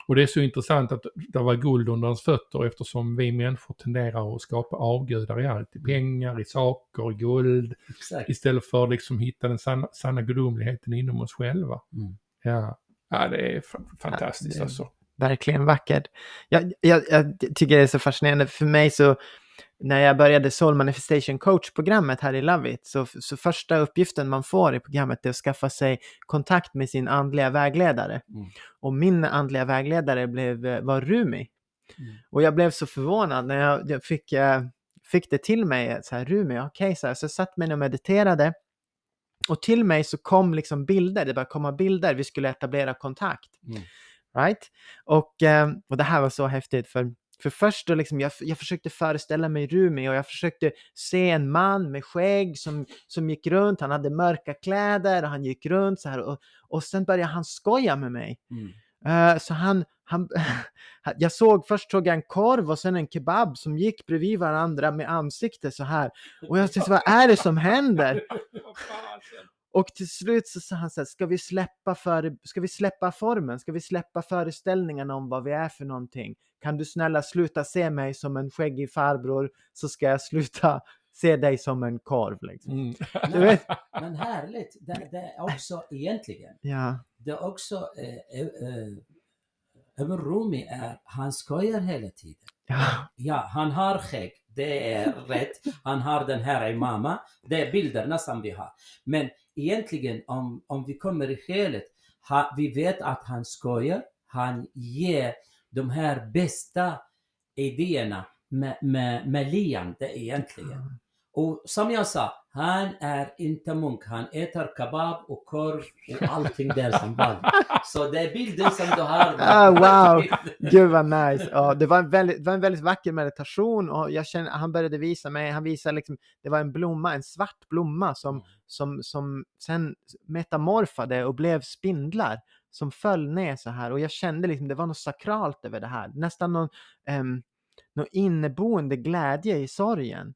Och det är så intressant att det var guld under hans fötter eftersom vi människor tenderar att skapa avgudar i allt. I pengar, i saker, i guld. Exakt. Istället för att liksom hitta den sanna, sanna gudomligheten inom oss själva. Mm. Ja. ja, det är fa- fantastiskt det- alltså. Verkligen vackert. Jag, jag, jag tycker det är så fascinerande. För mig så, när jag började Soul Manifestation Coach-programmet här i Loveit, så, så första uppgiften man får i programmet är att skaffa sig kontakt med sin andliga vägledare. Mm. Och min andliga vägledare blev, eh, var Rumi. Mm. Och jag blev så förvånad när jag, jag fick, eh, fick det till mig, så här, Rumi, okej, så, här, så jag satt mig och mediterade. Och till mig så kom liksom bilder, det började komma bilder, vi skulle etablera kontakt. Mm. Right? Och, eh, och det här var så häftigt för, för först då liksom, jag, jag försökte föreställa mig Rumi och jag försökte se en man med skägg som, som gick runt, han hade mörka kläder och han gick runt så här och, och sen började han skoja med mig. Mm. Eh, så han, han, jag såg, först såg jag en korv och sen en kebab som gick bredvid varandra med ansikte så här. Och jag tänkte, vad är det som händer? Och till slut så sa han så här, ska vi släppa, för, ska vi släppa formen? Ska vi släppa föreställningarna om vad vi är för någonting? Kan du snälla sluta se mig som en skäggig farbror så ska jag sluta se dig som en korv liksom. Mm. Du vet? Men härligt. Det, det är också egentligen, Ja, det är också, eh, eh, eh, även Rumi är, han skojar hela tiden. ja, Ja, han har skägg. Det är rätt. Han har den här imama. Det är bilderna som vi har. Men egentligen om, om vi kommer i skelet, ha, vi vet att han skojar. Han ger de här bästa idéerna med, med, med leende egentligen. Och som jag sa, han är inte munk. Han äter kebab och korv och allting där som vanligt. Så det är bilden som du har. Ah, wow. Gud vad nice. Ja, det, var en väldigt, var en väldigt vacker meditation och jag känner, han började visa mig, han visade liksom, det var en blomma, en svart blomma som, som, som sen metamorfade och blev spindlar som föll ner så här och jag kände liksom det var något sakralt över det här, nästan någon, um, någon inneboende glädje i sorgen.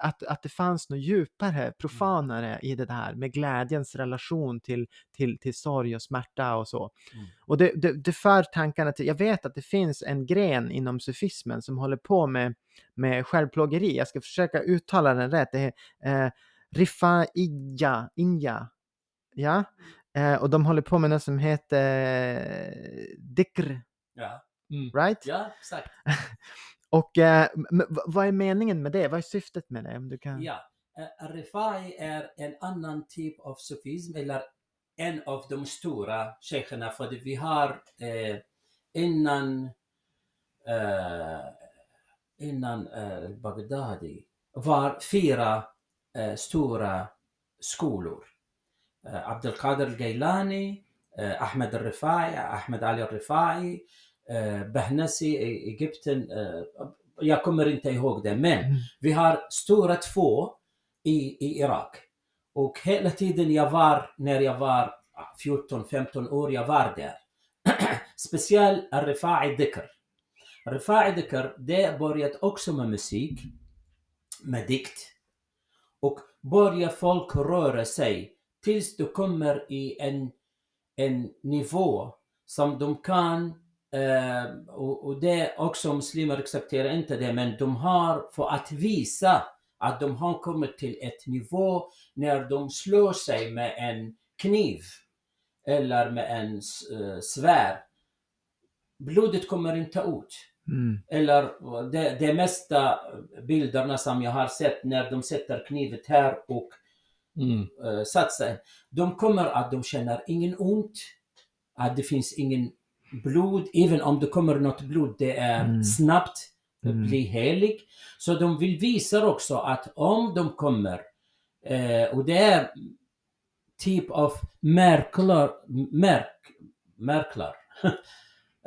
Att, att det fanns något djupare, profanare i det här med glädjens relation till, till, till sorg och smärta och så. Mm. Och det, det, det för tankarna till, jag vet att det finns en gren inom sufismen som håller på med, med självplågeri. Jag ska försöka uttala den rätt. Det är eh, Rifaiya, Inja. Ja, eh, och de håller på med något som heter eh, Dikr, Ja, Mm. right? ja exakt. Och eh, vad är meningen med det? Vad är syftet med det? Om du kan... Ja, eh, Rifai är en annan typ av sufism eller en av de stora shejkerna för vi har eh, innan eh, innan eh, Bagdadi var fyra eh, stora skolor. Eh, Abdelkader Gailani, eh, Ahmed al-Rifai, Ahmed Ali al-Rifai, eh, Behnasi i Egypten. Eh, jag kommer inte ihåg det, men Mm. vi har stora två i, i Irak. Och hela tiden jag var, när jag var 14-15 år, jag var där. Speciellt Al-Rifai Dhikr. Al-Rifai Dhikr, det började också med musik, med dikt. Och börjar folk röra sig tills du kommer i en, en nivå som de kan eh, och, och det också muslimer accepterar inte det men de har för att visa att de har kommit till ett nivå när de slår sig med en kniv eller med en uh, svärd. Blodet kommer inte ut. Mm. Eller det, det mesta bilderna som jag har sett när de sätter knivet här och Mm. uh, satsar. De kommer att de känner ingen ont. Att det finns ingen blod. Även om det kommer något blod, det är Mm. snabbt. Mm. blir helig. Så de vill visa också att om de kommer, eh, och det är typ av märklar, märk, märklar.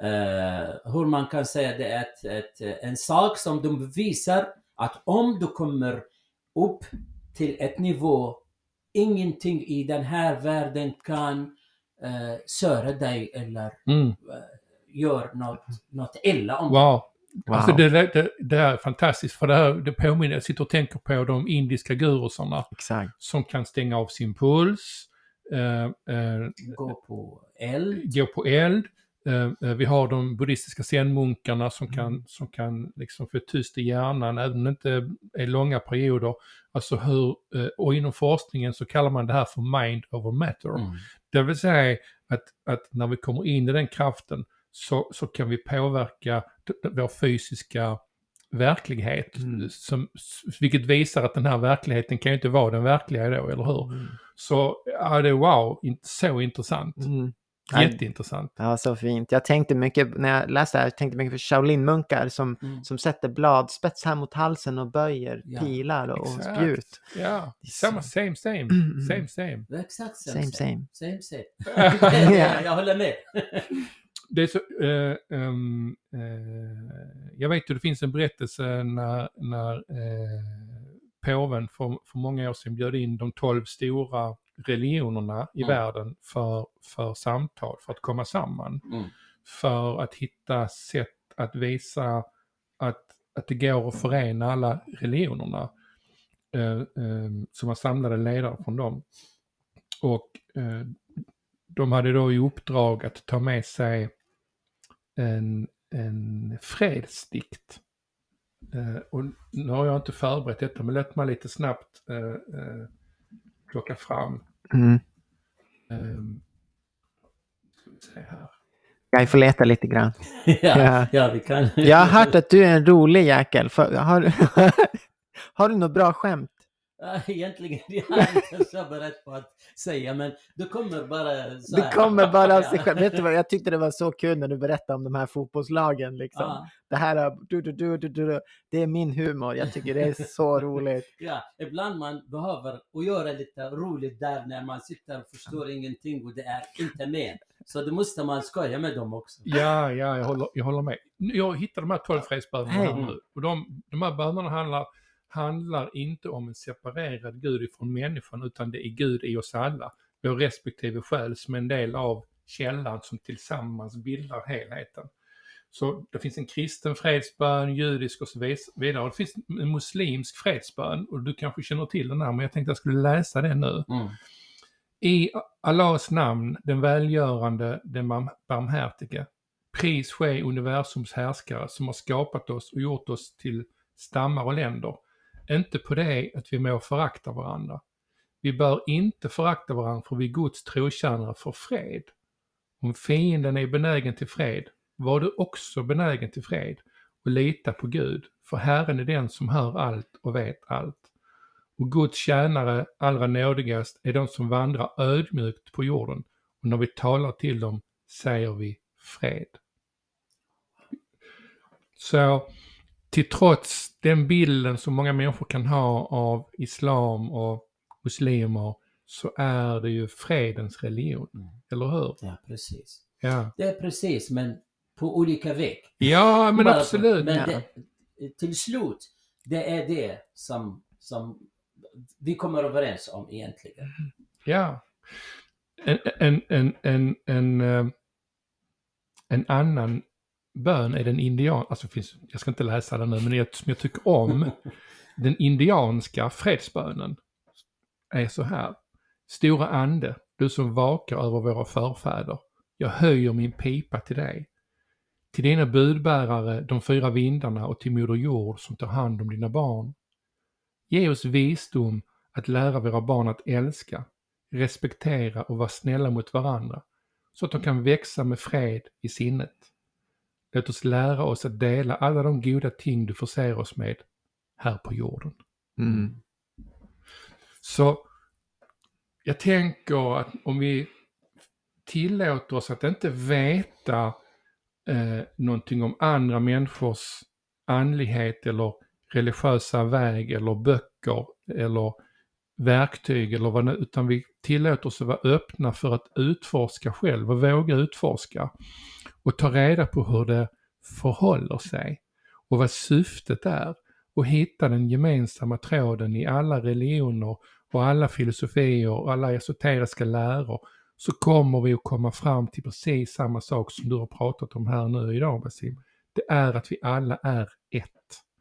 eh, hur man kan säga det är ett, ett, en sak som de visar att om du kommer upp till ett nivå, ingenting i den här världen kan eh, söra dig eller Mm. gör något, något illa om Wow. Wow. Alltså det, det, det är fantastiskt för det, här, det påminner, jag sitter och tänker på de indiska gurusarna Exakt. som kan stänga av sin puls, eh, eh, gå på eld. gå på eld. Eh, eh, vi har de buddhistiska zenmunkarna som Mm. kan, som kan liksom få tyst i hjärnan även om det inte är långa perioder. Alltså hur, eh, och inom forskningen så kallar man det här för mind over matter. Mm. Det vill säga att, att när vi kommer in i den kraften så, så kan vi påverka vår fysiska verklighet. Mm. Som, vilket visar att den här verkligheten kan ju inte vara den verkliga då, eller hur? Mm. Så ja, det är wow, så intressant. Mm. Jätteintressant. Ja, så fint. Jag tänkte mycket, när jag läste det här, jag tänkte mycket på Shaolin-munkar som, Mm. som sätter bladspets här mot halsen och böjer Ja, pilar och exakt. spjut. Ja, samma, same, same, Mm. same, same. Det är Exakt Same, same. Same, same. Ja. jag håller med. Det är så, eh, ehm, eh, jag vet ju det finns en berättelse när, när eh, påven för, för många år sedan bjöd in de tolv stora religionerna i Mm. världen för, för samtal, för att komma samman. Mm. För att hitta sätt att visa att, att det går att förena alla religionerna. Eh, eh, så man samlade ledare från dem. Och eh, de hade då i uppdrag att ta med sig en, en fredsdikt. Eh, och nu har jag inte förberett detta, men låt mig lite snabbt eh, eh, plocka fram. Mm. ehm, se här. Jag får leta lite grann. ja, Ja. ja, vi kan. Jag har hört att du är en rolig jäkel. För, har, har du något bra skämt? Egentligen, jag är inte så beredd på att säga, men du kommer bara så Det här. kommer bara av sig själv. Vet du vad, jag tyckte det var så kul när du berättade om de här fotbollslagen. Liksom. Ja, Det här är, du, du, du, du, du, det är min humor. Jag tycker det är så roligt. ja, ibland man behöver och göra lite roligt där när man sitter och förstår ingenting och det är inte med. Så då måste man skoja med dem också. Ja, ja, jag håller, jag håller med. Jag hittar de här tolv fredsbönerna här Hej. nu. Och de, de här bönerna handlar, handlar inte om en separerad Gud ifrån människan, utan det är Gud i oss alla. Vår respektive själ som är en del av källan som tillsammans bildar helheten. Så det finns en kristen fredsbön, judisk och så vidare. Det finns en muslimsk fredsbön och du kanske känner till den här, men jag tänkte jag skulle läsa den nu. Mm. I Allahs namn, den välgörande, den barm- barmhärtige. Pris ske universums härskare som har skapat oss och gjort oss till stammar och länder. Inte på det att vi må förakta varandra. Vi bör inte förakta varandra för vi är Guds trotjänare för fred. Om fienden är benägen till fred, var du också benägen till fred och lita på Gud, för Herren är den som hör allt och vet allt. Och Guds tjänare, allra nådigast, är de som vandrar ödmjukt på jorden. Och när vi talar till dem säger vi fred. Så till trots den bilden som många människor kan ha av islam och muslimer så är det ju fredens religion. Mm. Eller hur? Ja, precis. Ja, Det är precis, men på olika väg. ja men Bara- absolut. Men Ja. det, till slut, det är det som, som vi kommer överens om egentligen. Ja. En, en, en, en, en, eh, en annan bön är den indian, alltså finns, jag ska inte läsa den nu, men det som jag tycker om, den indianska fredsbönen är så här. Stora ande, du som vakar över våra förfäder, jag höjer min pipa till dig. Till dina budbärare, de fyra vindarna och till Moder Jord som tar hand om dina barn. Ge oss visdom att lära våra barn att älska, respektera och vara snälla mot varandra, så att de kan växa med fred i sinnet. Låt oss lära oss att dela alla de goda ting du förser oss med här på jorden. Mm. Så jag tänker att om vi tillåter oss att inte veta eh, någonting om andra människors andlighet eller religiösa väg eller böcker eller verktyg eller vad utan vi tillåter oss att vara öppna för att utforska själv och våga utforska och ta reda på hur det förhåller sig och vad syftet är och hitta den gemensamma tråden i alla religioner och alla filosofier och alla esoteriska läror så kommer vi att komma fram till precis samma sak som du har pratat om här nu idag Basim. Det är att vi alla är ett.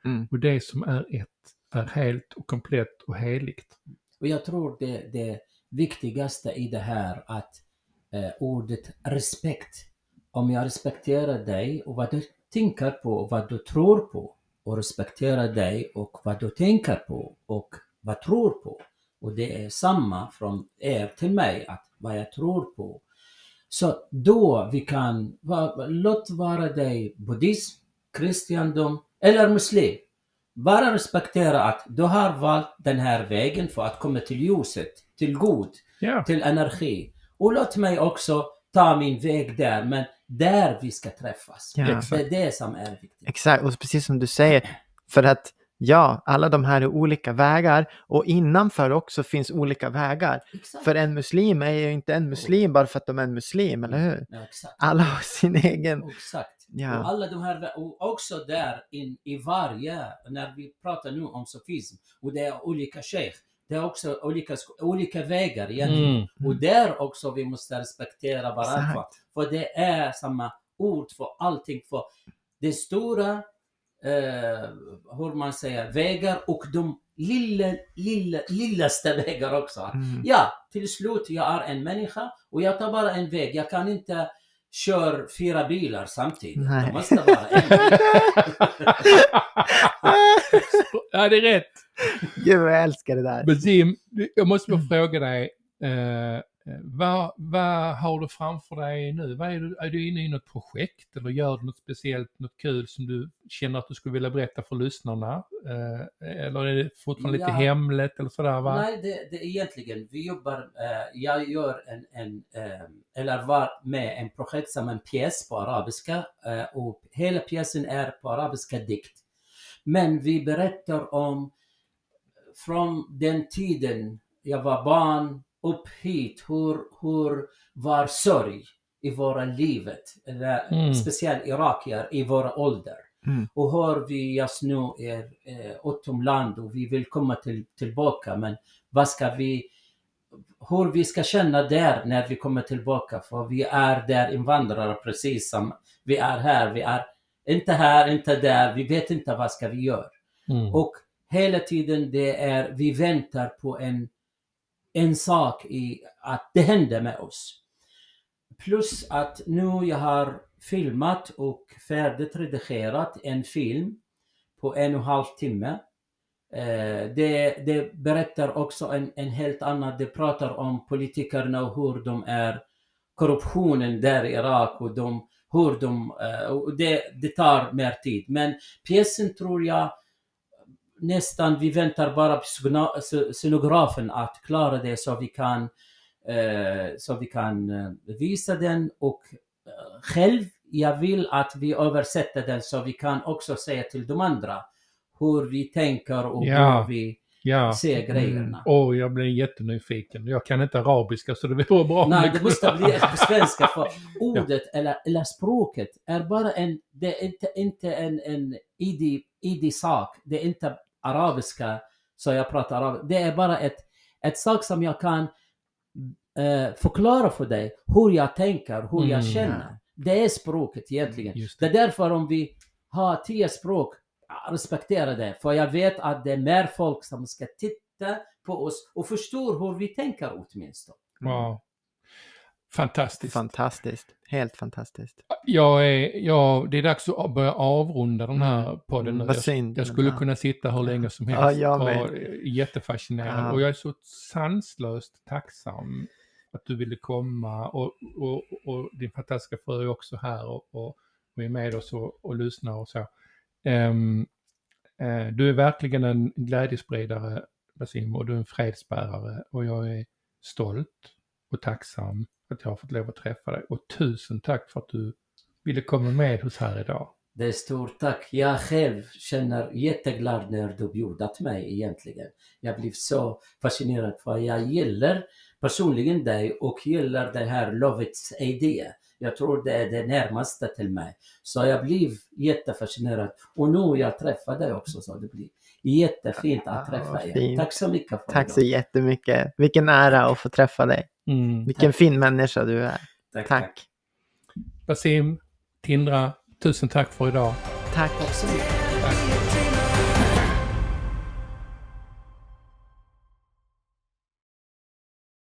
Mm. Och det som är ett är helt och komplett och heligt. Och jag tror det, det viktigaste i det här att eh, ordet respekt. Om jag respekterar dig och vad du tänker på och vad du tror på och respekterar dig och vad du tänker på och vad tror på. Och det är samma från er till mig, att vad jag tror på. Så då vi kan, låt vara dig buddhism, kristendom eller muslim. Bara respektera att du har valt den här vägen för att komma till ljuset, till god, Ja, till energi. Och låt mig också ta min väg där, men där vi ska träffas. Ja. Det är det som är viktigt. Exakt, och precis som du säger, för att ja, alla de här är olika vägar och innanför också finns olika vägar. Exakt. För en muslim är ju inte en muslim bara för att de är en muslim, eller hur? Ja, exakt. Alla har sin egen... Exakt. Ja. Och alla de här, och också där in, i varje, när vi pratar nu om sofism, och det är olika sheikh, det är också olika, olika vägar egentligen. mm. Och där också vi måste respektera varandra. Exakt. För det är samma ord för allting. För det stora, eh, hur man säger, vägar och de lilla, lilla, lillaste vägar också. Mm. Ja, till slut, jag är en människa och jag tar bara en väg. Jag kan inte köra fyra bilar samtidigt. Nej. Det måste vara en. ja, det är rätt. Gud jag älskar det där. Men Jim, jag måste bara fråga dig. Eh, vad, vad har du framför dig nu? Vad är, du, är du inne i något projekt eller gör du något speciellt, något kul som du känner att du skulle vilja berätta för lyssnarna? Eh, eller är det fortfarande lite Ja. hemligt eller sådär va? Nej, det, det är egentligen, vi jobbar, eh, jag gör en, en eh, eller var med en projekt som en pjäs på arabiska eh, och hela pjäsen är på arabiska dikt. Men vi berättar om från den tiden jag var barn upp hit, hur, hur var sorg i våra livet, eller Mm. speciellt irakier i våra ålder. Mm. Och hör vi just nu är eh, utomland och vi vill komma till, tillbaka men vad ska vi hur vi ska känna där när vi kommer tillbaka för vi är där invandrare precis som vi är här. Vi är inte här, inte där. Vi vet inte vad ska vi göra. Mm. Och hela tiden det är, vi väntar på en, en sak i att det händer med oss. Plus att nu jag har filmat och färdigt redigerat en film på en och en halv timme. Eh, det, det berättar också en, en helt annan, det pratar om politikerna och hur de är korruptionen där i Irak och de, hur de, eh, och det, det tar mer tid. Men pjäsen tror jag nästan, vi väntar bara på scenografen att klara det så vi kan, eh, så vi kan eh, visa den och eh, själv, jag vill att vi översätter den så vi kan också säga till de andra hur vi tänker och Ja. hur vi Ja. se grejerna. Åh, jag blir jättenyfiken. Jag kan inte arabiska så det vore bra Nej, det måste bli på svenska för ordet eller, eller språket är bara en, det är inte, inte en, en idig, idig sak. Det är inte arabiska, så jag pratar arabiska. Det är bara ett, ett sak som jag kan eh, förklara för dig hur jag tänker, hur jag Mm. känner. Det är språket egentligen. Just Det det. är därför om vi har tio språk, respektera det. För jag vet att det är mer folk som ska titta på oss och förstår hur vi tänker åtminstone. Wow. Fantastiskt. Fantastiskt. Helt fantastiskt. Jag är, jag, det är dags att börja avrunda den här podden nu. Jag, jag skulle Ja. kunna sitta hur länge som Ja, helst. jag med. och jättefascinerad. Ja. Och jag är så sanslöst tacksam att du ville komma. Och, och, och din fantastiska fru är också här och, och, och är med oss och, och lyssnar och så. Ehm, eh, du är verkligen en glädjespridare, Basim, och du är en fredsbärare. Och jag är stolt och tacksam att jag har fått lov att träffa dig. Och tusen tack för att du ville komma med oss här idag. Det är stort tack. Jag själv känner jätteglad när du bjudat mig egentligen. Jag blev så fascinerad för jag gillar personligen dig och gillar det här Lovits idé. Jag tror det är det närmaste till mig. Så jag blev jättefascinerad. Och nu jag träffar dig också så det blir jättefint att Ja, träffa dig. fint. Tack så mycket för Tack så jättemycket. Vilken ära att få träffa dig. Mm. Vilken fin människa du är. Tack, Tack. Basim, Tindra, tusen tack för idag. Tack. Tack så mycket. Tack.